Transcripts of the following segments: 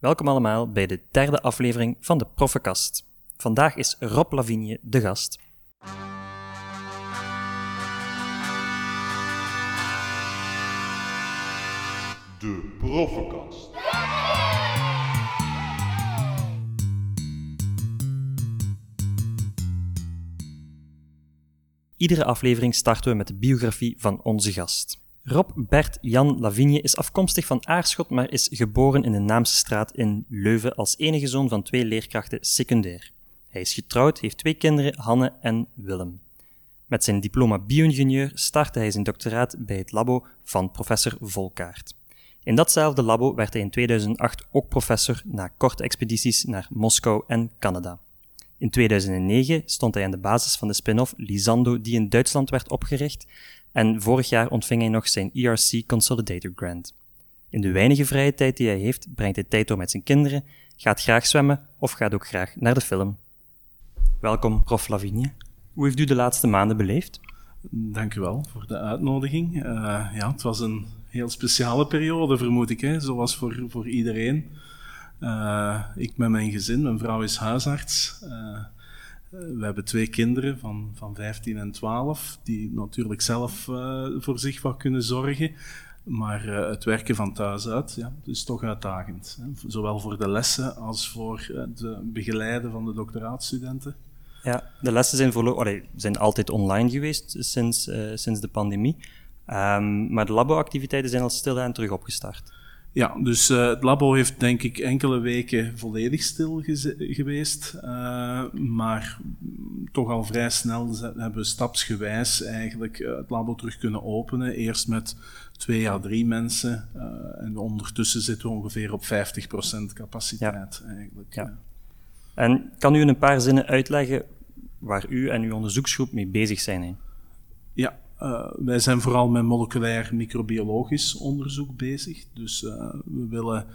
Welkom allemaal bij de derde aflevering van de Proffenkast. Vandaag is Rob Lavigne de gast. De Proffenkast. Iedere aflevering starten we met de biografie van onze gast. Rob Bert Jan Lavigne is afkomstig van Aarschot, maar is geboren in de Naamse straat in Leuven als enige zoon van twee leerkrachten secundair. Hij is getrouwd, heeft twee kinderen, Hanne en Willem. Met zijn diploma bio-ingenieur startte hij zijn doctoraat bij het labo van professor Volkaart. In datzelfde labo werd hij in 2008 ook professor na korte expedities naar Moskou en Canada. In 2009 stond hij aan de basis van de spin-off Lisando die in Duitsland werd opgericht en vorig jaar ontving hij nog zijn ERC Consolidator Grant. In de weinige vrije tijd die hij heeft, brengt hij tijd door met zijn kinderen, gaat graag zwemmen of gaat ook graag naar de film. Welkom, prof Lavigne. Hoe heeft u de laatste maanden beleefd? Dank u wel voor de uitnodiging. Uh, ja, het was een heel speciale periode, vermoed ik, hè? zoals voor, voor iedereen. Uh, ik met mijn gezin, mijn vrouw is huisarts. Uh, we hebben twee kinderen van, van 15 en 12, die natuurlijk zelf uh, voor zich wat kunnen zorgen. Maar uh, het werken van thuis uit ja, is toch uitdagend. Hè? Zowel voor de lessen als voor het begeleiden van de doctoraatstudenten. Ja, de lessen zijn, allee, zijn altijd online geweest sinds, sinds de pandemie. Um, maar de laboactiviteiten zijn al stilaan terug opgestart. Ja, dus uh, het labo heeft denk ik enkele weken volledig stil geweest. Uh, maar toch al vrij snel hebben we stapsgewijs eigenlijk uh, het labo terug kunnen openen. Eerst met twee à drie mensen. en ondertussen zitten we ongeveer op 50% capaciteit ja. eigenlijk. Ja. En kan u in een paar zinnen uitleggen waar u en uw onderzoeksgroep mee bezig zijn? Hè? Ja, uh, wij zijn vooral met moleculair microbiologisch onderzoek bezig. Dus uh, we willen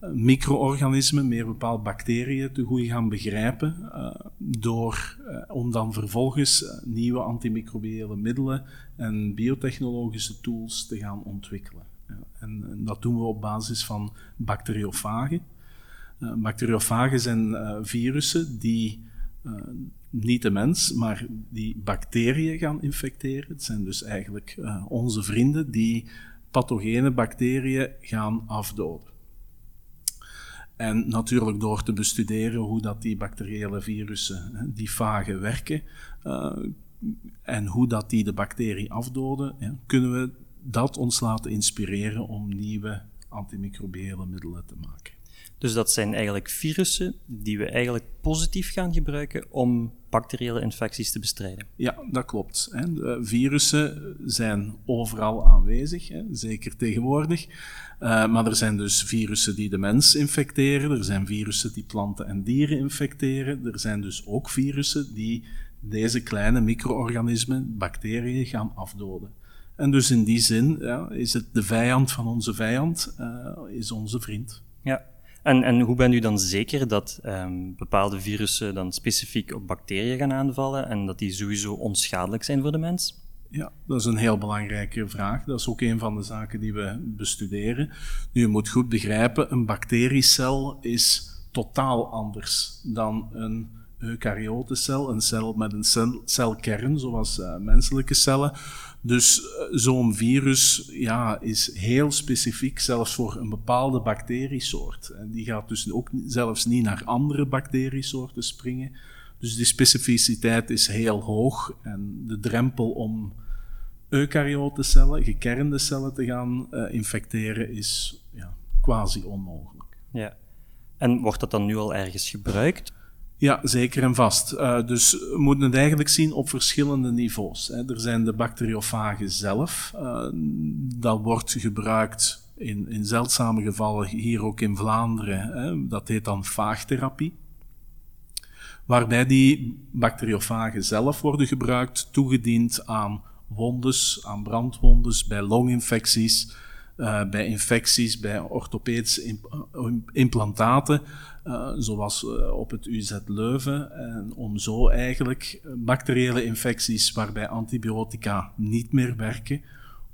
uh, micro-organismen, meer bepaald bacteriën, te goed gaan begrijpen. door, om dan vervolgens nieuwe antimicrobiële middelen en biotechnologische tools te gaan ontwikkelen. En, en, dat doen we op basis van bacteriofagen. bacteriofagen zijn virussen die niet de mens, maar die bacteriën gaan infecteren. Het zijn dus eigenlijk uh, onze vrienden die pathogene bacteriën gaan afdoden. En natuurlijk door te bestuderen hoe dat die bacteriële virussen, die vagen, werken uh, en hoe dat die de bacterie afdoden, kunnen we dat ons laten inspireren om nieuwe antimicrobiële middelen te maken. Dus dat zijn eigenlijk virussen die we eigenlijk positief gaan gebruiken om bacteriële infecties te bestrijden. Ja, dat klopt. De virussen zijn overal aanwezig, zeker tegenwoordig. Uh, maar er zijn dus virussen die de mens infecteren, er zijn virussen die planten en dieren infecteren, er zijn dus ook virussen die deze kleine micro-organismen, bacteriën, gaan afdoden. En dus in die zin ja, is het de vijand van onze vijand, uh, is onze vriend. Ja, en, en hoe bent u dan zeker dat um, bepaalde virussen dan specifiek op bacteriën gaan aanvallen en dat die sowieso onschadelijk zijn voor de mens? Ja, dat is een heel belangrijke vraag. Dat is ook een van de zaken die we bestuderen. Nu, je moet goed begrijpen, een bacteriecel is totaal anders dan een eukaryotecel, een cel met een cel, celkern, zoals uh, menselijke cellen. Dus uh, zo'n virus ja, is heel specifiek, zelfs voor een bepaalde bacteriesoort. En die gaat dus ook zelfs niet naar andere bacteriesoorten springen. Dus die specificiteit is heel hoog en de drempel om eukaryotecellen, gekernde cellen te gaan uh, infecteren is ja, quasi onmogelijk. Ja. En wordt dat dan nu al ergens gebruikt? Ja, zeker en vast. Uh, dus we moeten het eigenlijk zien op verschillende niveaus. Hè. Er zijn de bacteriofagen zelf. Uh, dat wordt gebruikt in, in zeldzame gevallen, hier ook in Vlaanderen. Hè. Dat heet dan vaagtherapie. Waarbij die bacteriofagen zelf worden gebruikt, toegediend aan wondes, aan brandwondes, bij longinfecties, uh, bij infecties, bij orthopedische imp implantaten. Uh, zoals op het UZ Leuven. En om zo eigenlijk bacteriële infecties waarbij antibiotica niet meer werken,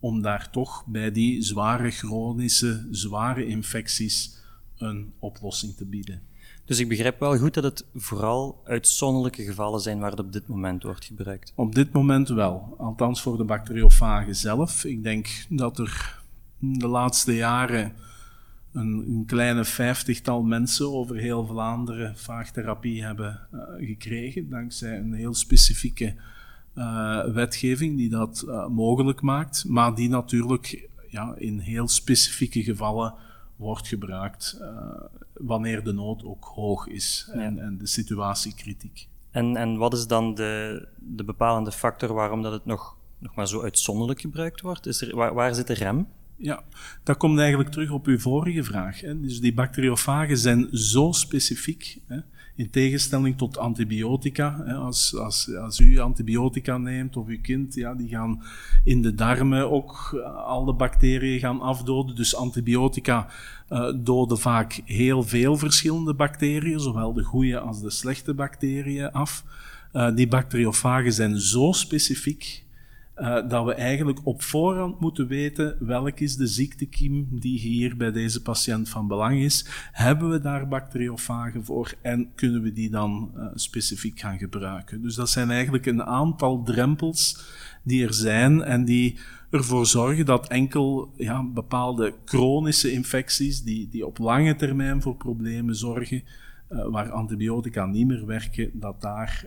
om daar toch bij die zware chronische, zware infecties een oplossing te bieden. Dus ik begrijp wel goed dat het vooral uitzonderlijke gevallen zijn waar het op dit moment wordt gebruikt. Op dit moment wel, althans voor de bacteriofagen zelf. Ik denk dat er de laatste jaren een, een kleine vijftigtal mensen over heel Vlaanderen vaagtherapie hebben uh, gekregen, dankzij een heel specifieke uh, wetgeving die dat uh, mogelijk maakt, maar die natuurlijk ja, in heel specifieke gevallen wordt gebruikt wanneer de nood ook hoog is en, en de situatie kritiek. En, en wat is dan de, de bepalende factor waarom dat het nog, nog maar zo uitzonderlijk gebruikt wordt? Is er, waar, waar zit de rem? Ja, dat komt eigenlijk terug op uw vorige vraag. Hè. Dus die bacteriofagen zijn zo specifiek, hè, in tegenstelling tot antibiotica. Hè. Als, als, als u antibiotica neemt of uw kind, ja, die gaan in de darmen ook uh, al de bacteriën gaan afdoden. Dus antibiotica uh, doden vaak heel veel verschillende bacteriën, zowel de goede als de slechte bacteriën af. Uh, die bacteriofagen zijn zo specifiek uh, dat we eigenlijk op voorhand moeten weten welk is de ziektekiem die hier bij deze patiënt van belang is. Hebben we daar bacteriofagen voor en kunnen we die dan uh, specifiek gaan gebruiken? Dus dat zijn eigenlijk een aantal drempels die er zijn en die ervoor zorgen dat enkel ja, bepaalde chronische infecties die, die op lange termijn voor problemen zorgen, uh, waar antibiotica niet meer werken, dat daar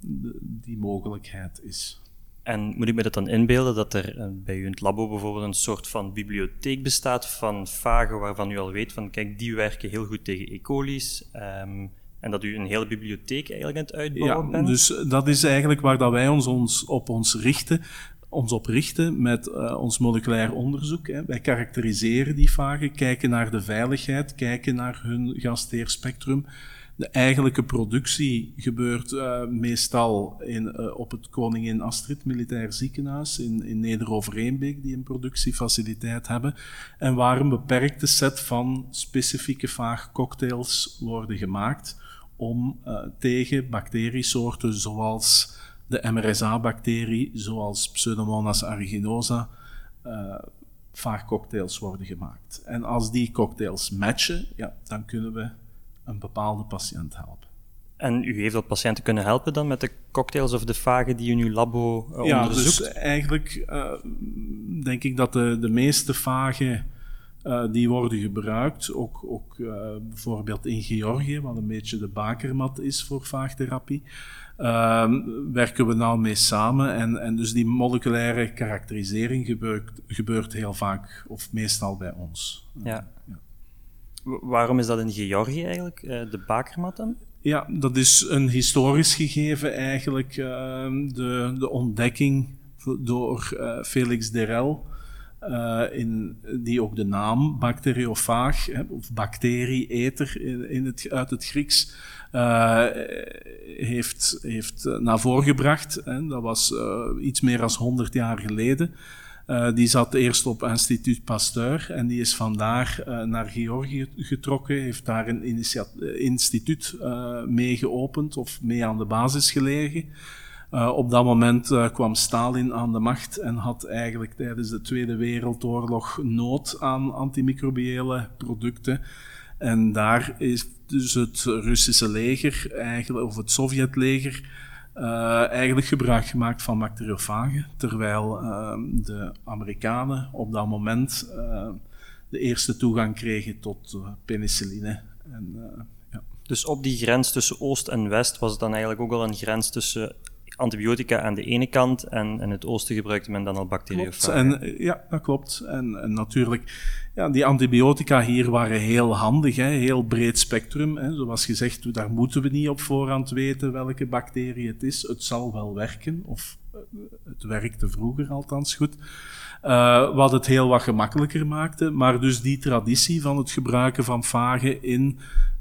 de, die mogelijkheid is. En moet ik me dat dan inbeelden dat er eh, bij u in het labo bijvoorbeeld een soort van bibliotheek bestaat van vagen waarvan u al weet van kijk, die werken heel goed tegen E. coli's. Um, en dat u een hele bibliotheek eigenlijk aan het uitbouwen ja, bent? dus dat is eigenlijk waar dat wij ons, ons op ons richten ons op richten met uh, ons moleculair onderzoek. Hè. Wij karakteriseren die vagen, kijken naar de veiligheid, kijken naar hun gastheerspectrum. De eigenlijke productie gebeurt uh, meestal in, uh, op het Koningin Astrid Militair Ziekenhuis in, in Neder-Overeenbeek, die een productiefaciliteit hebben. En waar een beperkte set van specifieke vaagcocktails worden gemaakt om uh, tegen bacteriesoorten zoals de MRSA-bacterie, zoals Pseudomonas aeruginosa, vaagcocktails worden gemaakt. En als die cocktails matchen, ja, dan kunnen we een bepaalde patiënt helpen. En u heeft dat patiënten kunnen helpen dan met de cocktails of de vagen die u in uw labo uh, ja, onderzoekt? dus eigenlijk uh, denk ik dat de, de meeste vagen uh, die worden gebruikt, ook, ook bijvoorbeeld in Georgië, wat een beetje de bakermat is voor vaagtherapie, ehm, werken we nou mee samen. En, en dus die moleculaire karakterisering gebeurt, gebeurt heel vaak, of meestal bij ons. ja. ja. Waarom is dat in Georgië eigenlijk, uh, de bakermatten? Ja, dat is een historisch gegeven eigenlijk. Uh, de, de ontdekking door uh, Felix Derel, die ook de naam bacteriofaag, of bacterieeter in, het, uit het Grieks, heeft, heeft naar voren gebracht. Dat was iets meer dan 100 jaar geleden. Uh, die zat eerst op Instituut Pasteur en die is vandaar uh, naar Georgië getrokken, heeft daar een instituut uh, mee geopend of mee aan de basis gelegen. op dat moment kwam Stalin aan de macht en had eigenlijk tijdens de Tweede Wereldoorlog nood aan antimicrobiële producten. En daar is dus het Russische leger, eigenlijk, of het Sovjetleger, uh, eigenlijk gebruik gemaakt van bacteriofagen, terwijl uh, de Amerikanen op dat moment uh, de eerste toegang kregen tot penicilline. En, ja. Dus op die grens tussen Oost en West was het dan eigenlijk ook al een grens tussen antibiotica aan de ene kant en in het oosten gebruikte men dan al bacteriofagen. En, ja, dat klopt. En, en, natuurlijk, ja, die antibiotica hier waren heel handig, hè, heel breed spectrum. Hè. Zoals gezegd, daar moeten we niet op voorhand weten welke bacterie het is. Het zal wel werken, of het werkte vroeger althans goed. Uh, wat het heel wat gemakkelijker maakte. Maar dus die traditie van het gebruiken van vagen in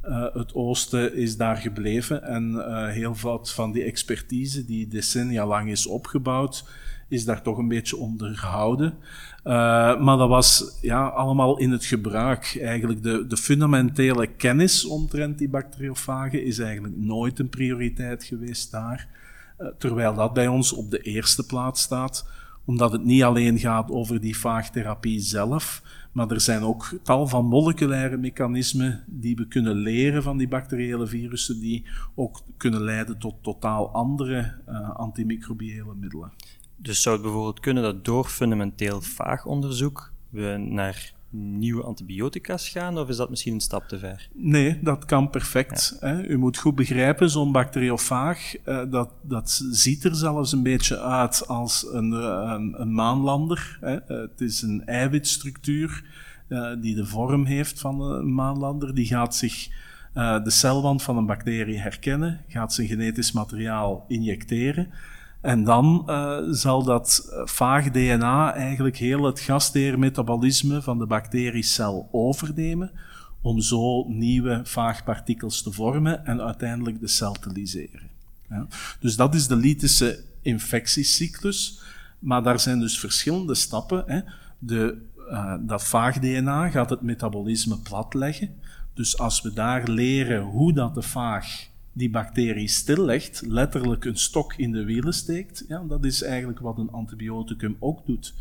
uh, het oosten is daar gebleven. En uh, heel wat van die expertise die decennia lang is opgebouwd, is daar toch een beetje onderhouden. maar dat was ja, allemaal in het gebruik. Eigenlijk de, de fundamentele kennis omtrent die bacteriofagen is eigenlijk nooit een prioriteit geweest daar. terwijl dat bij ons op de eerste plaats staat omdat het niet alleen gaat over die vaagtherapie zelf, Maar er zijn ook tal van moleculaire mechanismen die we kunnen leren van die bacteriële virussen, die ook kunnen leiden tot totaal andere uh, antimicrobiële middelen. Dus zou het bijvoorbeeld kunnen dat door fundamenteel vaag onderzoek we naar nieuwe antibiotica's gaan, of is dat misschien een stap te ver? Nee, dat kan perfect. Hè. U moet goed begrijpen, zo'n bacteriofaag, uh, dat, dat ziet er zelfs een beetje uit als een, eh, een, een maanlander. Hè. Uh, het is een eiwitstructuur uh, die de vorm heeft van een maanlander. Die gaat zich de celwand van een bacterie herkennen, gaat zijn genetisch materiaal injecteren. En dan uh, zal dat eh, vaag DNA eigenlijk heel het gastheermetabolisme van de bacteriecel overnemen, om zo nieuwe vaagpartikels te vormen en uiteindelijk de cel te lyseren. Ja. Dus dat is de lytische infectiecyclus, maar daar zijn dus verschillende stappen. Hè. De, uh, dat vaag DNA gaat het metabolisme platleggen. Dus als we daar leren hoe dat de vaag die bacterie stillegt, letterlijk een stok in de wielen steekt, ja, dat is eigenlijk wat een antibioticum ook doet.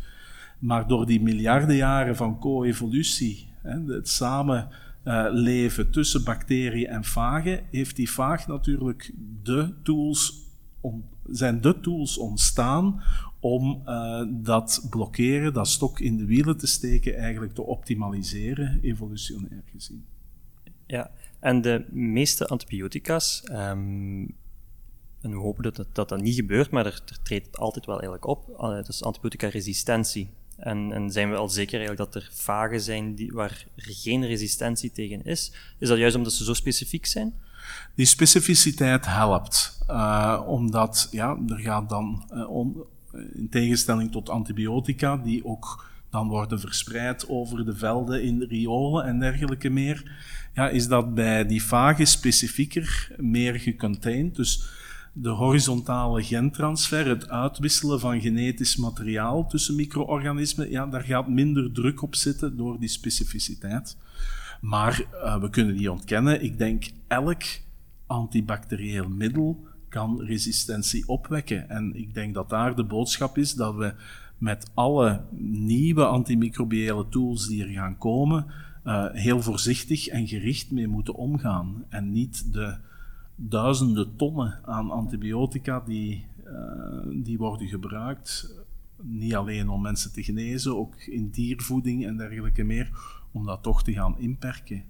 Maar door die miljarden jaren van co-evolutie, het samenleven tussen bacteriën en vagen, heeft die vaag natuurlijk de tools om, zijn de tools ontstaan om uh, dat blokkeren, dat stok in de wielen te steken, eigenlijk te optimaliseren, evolutionair gezien. Ja, en de meeste antibiotica's, um, en we hopen dat dat, dat, niet gebeurt, maar er, er treedt altijd wel eigenlijk op, uh, dus antibiotica-resistentie. En, en, zijn we al zeker eigenlijk dat er vagen zijn die, waar er geen resistentie tegen is? Is dat juist omdat ze zo specifiek zijn? Die specificiteit helpt, uh, omdat ja, er gaat dan, on, in tegenstelling tot antibiotica, die ook dan worden verspreid over de velden in de riolen en dergelijke meer, ja, is dat bij die vage specifieker meer gecontained. Dus de horizontale gentransfer, het uitwisselen van genetisch materiaal tussen micro-organismen, ja, daar gaat minder druk op zitten door die specificiteit. Maar uh, we kunnen die ontkennen. Ik denk elk antibacterieel middel kan resistentie opwekken. En ik denk dat daar de boodschap is dat we met alle nieuwe antimicrobiële tools die er gaan komen, uh, heel voorzichtig en gericht mee moeten omgaan. En niet de duizenden tonnen aan antibiotica die, uh, die worden gebruikt, niet alleen om mensen te genezen, ook in diervoeding en dergelijke meer, om dat toch te gaan inperken.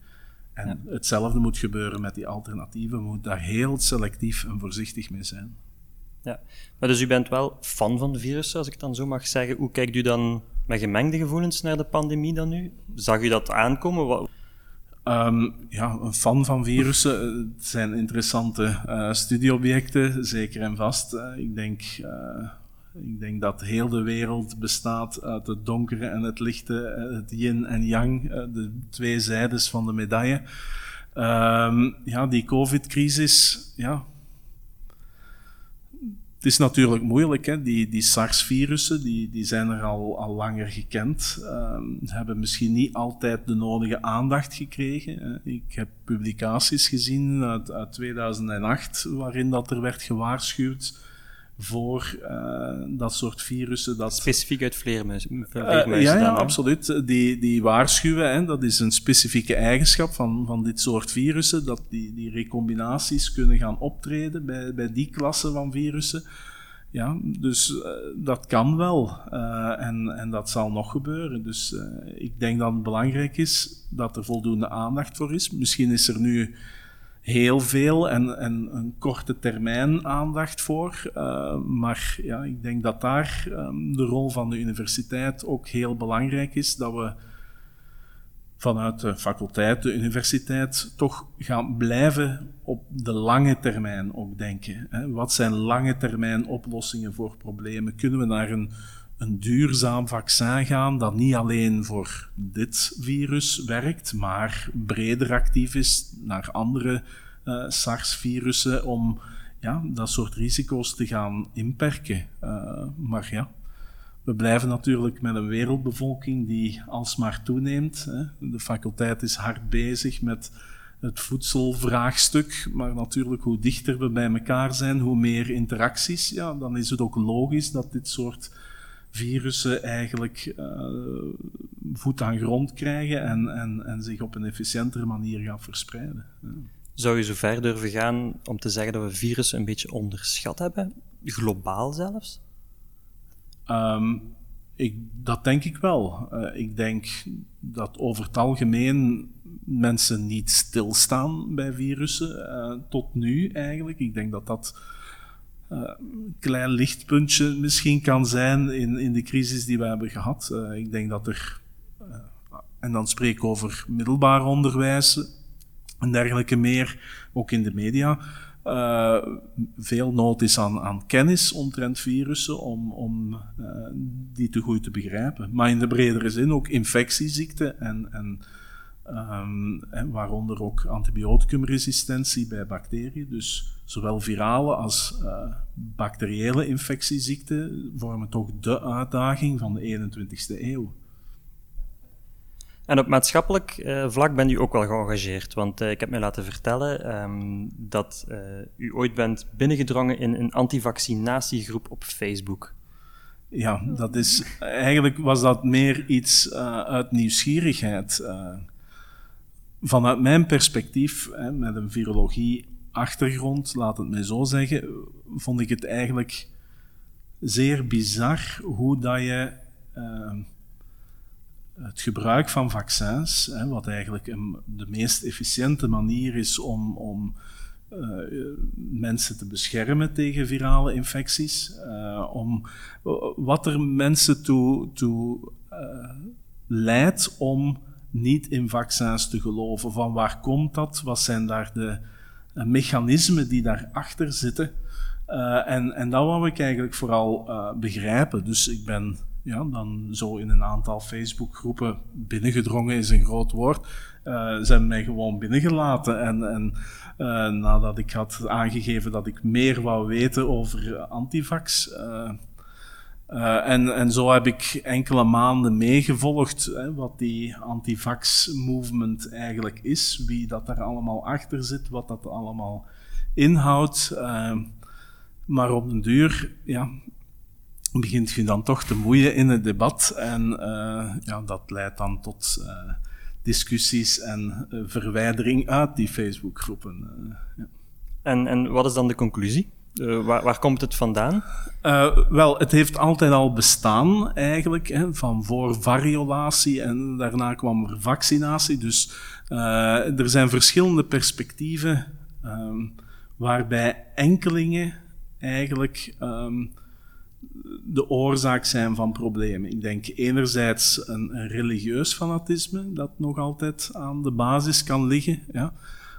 En ja. hetzelfde moet gebeuren met die alternatieven. We moeten daar heel selectief en voorzichtig mee zijn. Ja, maar dus u bent wel fan van virussen, als ik het dan zo mag zeggen. Hoe kijkt u dan met gemengde gevoelens naar de pandemie dan nu? Zag u dat aankomen? Um, ja, een fan van virussen. Het zijn interessante uh, studieobjecten, zeker en vast. Uh, ik, denk, ik denk dat heel de wereld bestaat uit het donkere en het lichte, het yin en yang, de twee zijdes van de medaille. Um, ja, die COVID-crisis, ja, het is natuurlijk moeilijk, hè? die, die SARS-virussen die, die zijn er al, al langer gekend. Um, hebben misschien niet altijd de nodige aandacht gekregen. Ik heb publicaties gezien uit, uit 2008 waarin dat er werd gewaarschuwd voor uh, dat soort virussen. Dat... Specifiek uit vleermuizen? Uh, ja, ja absoluut. Die, die waarschuwen, hè, dat is een specifieke eigenschap van, van dit soort virussen, dat die, die recombinaties kunnen gaan optreden bij, bij die klasse van virussen. Ja, dus uh, dat kan wel. en, en dat zal nog gebeuren. Dus ik denk dat het belangrijk is dat er voldoende aandacht voor is. Misschien is er nu heel veel en, en een korte termijn aandacht voor. Uh, maar ja, ik denk dat daar um, de rol van de universiteit ook heel belangrijk is. Dat we vanuit de faculteit, de universiteit, toch gaan blijven op de lange termijn ook denken. Wat zijn lange termijn oplossingen voor problemen? Kunnen we naar een een duurzaam vaccin gaan dat niet alleen voor dit virus werkt, maar breder actief is naar andere uh, SARS-virussen om ja, dat soort risico's te gaan inperken. Uh, maar ja, we blijven natuurlijk met een wereldbevolking die alsmaar toeneemt. Hè. De faculteit is hard bezig met het voedselvraagstuk, maar natuurlijk hoe dichter we bij elkaar zijn, hoe meer interacties, ja, dan is het ook logisch dat dit soort virussen eigenlijk voet aan grond krijgen en, en, en zich op een efficiëntere manier gaan verspreiden. Zou je zo ver durven gaan om te zeggen dat we virussen een beetje onderschat hebben? Globaal zelfs? Ehm, ik, dat denk ik wel. Uh, ik denk dat over het algemeen mensen niet stilstaan bij virussen, uh, tot nu eigenlijk. Ik denk dat dat uh, een klein lichtpuntje misschien kan zijn in, in de crisis die we hebben gehad. ik denk dat er, en dan spreek ik over middelbaar onderwijs en dergelijke meer, ook in de media, uh, veel nood is aan, aan kennis omtrent virussen om, om uh, die te goed te begrijpen. Maar in de bredere zin ook infectieziekten en, en um, waaronder ook antibioticumresistentie bij bacteriën. Dus zowel virale als uh, bacteriële infectieziekten vormen toch de uitdaging van de 21ste eeuw. En op maatschappelijk uh, vlak bent u ook wel geëngageerd. Want uh, ik heb mij laten vertellen um, dat uh, u ooit bent binnengedrongen in een antivaccinatiegroep op Facebook. Ja, dat is, eigenlijk was dat meer iets uit nieuwsgierigheid. vanuit mijn perspectief, hè, met een virologie-achtergrond, laat het mij zo zeggen, vond ik het eigenlijk zeer bizar hoe dat je het gebruik van vaccins, hè, wat eigenlijk de meest efficiënte manier is om, om uh, mensen te beschermen tegen virale infecties, uh, om wat er mensen toe, toe uh, leidt om niet in vaccins te geloven. Van waar komt dat? Wat zijn daar de mechanismen die daarachter zitten? en, en dat wou ik eigenlijk vooral begrijpen. Dus ik ben ja, dan zo in een aantal Facebookgroepen binnengedrongen is een groot woord. Uh, ze hebben mij gewoon binnengelaten. En, en uh, nadat ik had aangegeven dat ik meer wou weten over antivax. Uh, en, en zo heb ik enkele maanden meegevolgd hè, wat die antivax-movement eigenlijk is. Wie dat daar allemaal achter zit, wat dat allemaal inhoudt. maar op den duur ja, begint je dan toch te moeien in het debat. En uh, ja, dat leidt dan tot uh, discussies en uh, verwijdering uit die Facebookgroepen. Ja. En, en wat is dan de conclusie? Waar, waar, komt het vandaan? wel, het heeft altijd al bestaan eigenlijk, hè, van voor variolatie en daarna kwam er vaccinatie. Dus er zijn verschillende perspectieven um, waarbij enkelingen eigenlijk um, de oorzaak zijn van problemen. Ik denk enerzijds een, religieus fanatisme dat nog altijd aan de basis kan liggen, ja,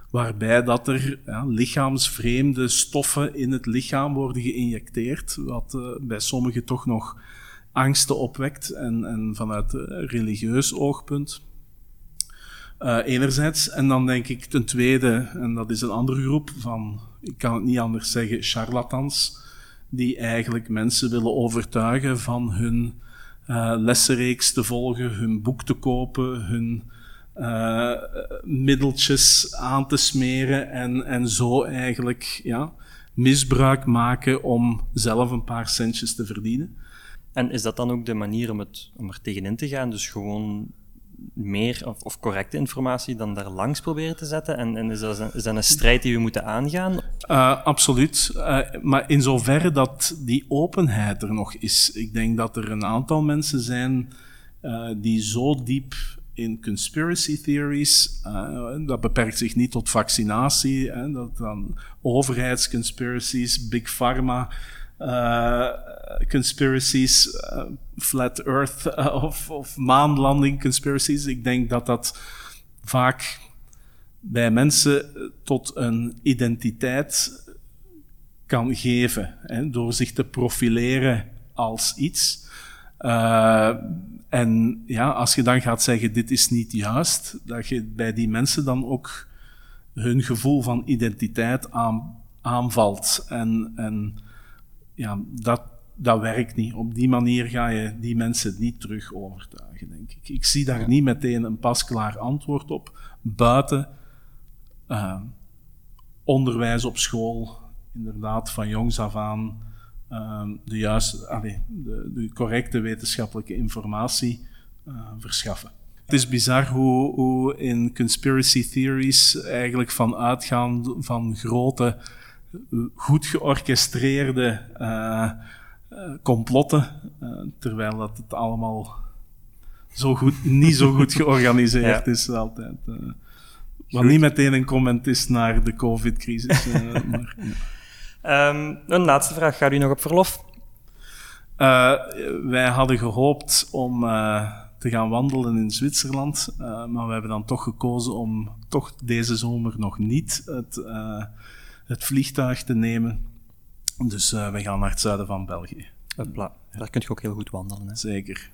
waarbij dat er ja, lichaamsvreemde stoffen in het lichaam worden geïnjecteerd, wat uh, bij sommigen toch nog angsten opwekt en, en vanuit uh, religieus oogpunt. Uh, enerzijds, en dan denk ik ten tweede, en dat is een andere groep van, ik kan het niet anders zeggen, charlatans, die eigenlijk mensen willen overtuigen van hun uh, lessenreeks te volgen, hun boek te kopen, hun uh, middeltjes aan te smeren en, en zo eigenlijk ja, misbruik maken om zelf een paar centjes te verdienen. En is dat dan ook de manier om, het, om er tegenin te gaan? Dus gewoon meer of, of, correcte informatie dan daar langs proberen te zetten? En, en is, dat een, is, een, strijd die we moeten aangaan? Uh, absoluut. Uh, maar in zoverre dat die openheid er nog is. Ik denk dat er een aantal mensen zijn uh, die zo diep in conspiracy theories, dat beperkt zich niet tot vaccinatie, hè, dat dan overheidsconspiracies, big pharma, conspiracies, uh, flat earth uh, of, of maanlanding conspiracies. Ik denk dat dat vaak bij mensen tot een identiteit kan geven, hè, door zich te profileren als iets. Uh, en ja, als je dan gaat zeggen, dit is niet juist, dat je bij die mensen dan ook hun gevoel van identiteit aan, aanvalt. En, en ja, dat, dat werkt niet. Op die manier ga je die mensen niet terug overtuigen, denk ik. Ik zie daar niet meteen een pasklaar antwoord op, buiten uh, onderwijs op school, inderdaad van jongs af aan ehm, de, juiste, allee, de, de correcte wetenschappelijke informatie uh, verschaffen. Het is bizar hoe, hoe in conspiracy theories eigenlijk van uitgaan van grote, goed georchestreerde uh, complotten, terwijl dat het allemaal zo goed, niet zo goed georganiseerd ja. is altijd. wat niet meteen een comment is naar de COVID-crisis. maar, ja. um, een laatste vraag. Gaat u nog op verlof? Uh, wij hadden gehoopt om uh, te gaan wandelen in Zwitserland, uh, maar we hebben dan toch gekozen om toch deze zomer nog niet het, het vliegtuig te nemen. Dus we gaan naar het zuiden van België. Hopla. Daar kun je ook heel goed wandelen. Hè? Zeker.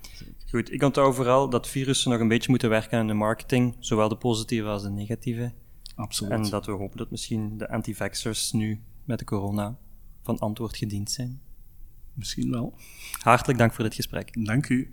Goed, ik onthoud vooral dat virussen nog een beetje moeten werken aan de marketing, zowel de positieve als de negatieve. Absoluut. En dat we hopen dat misschien de anti-vaxxers nu met de corona van antwoord gediend zijn. Misschien wel. Hartelijk dank voor dit gesprek. Dank u.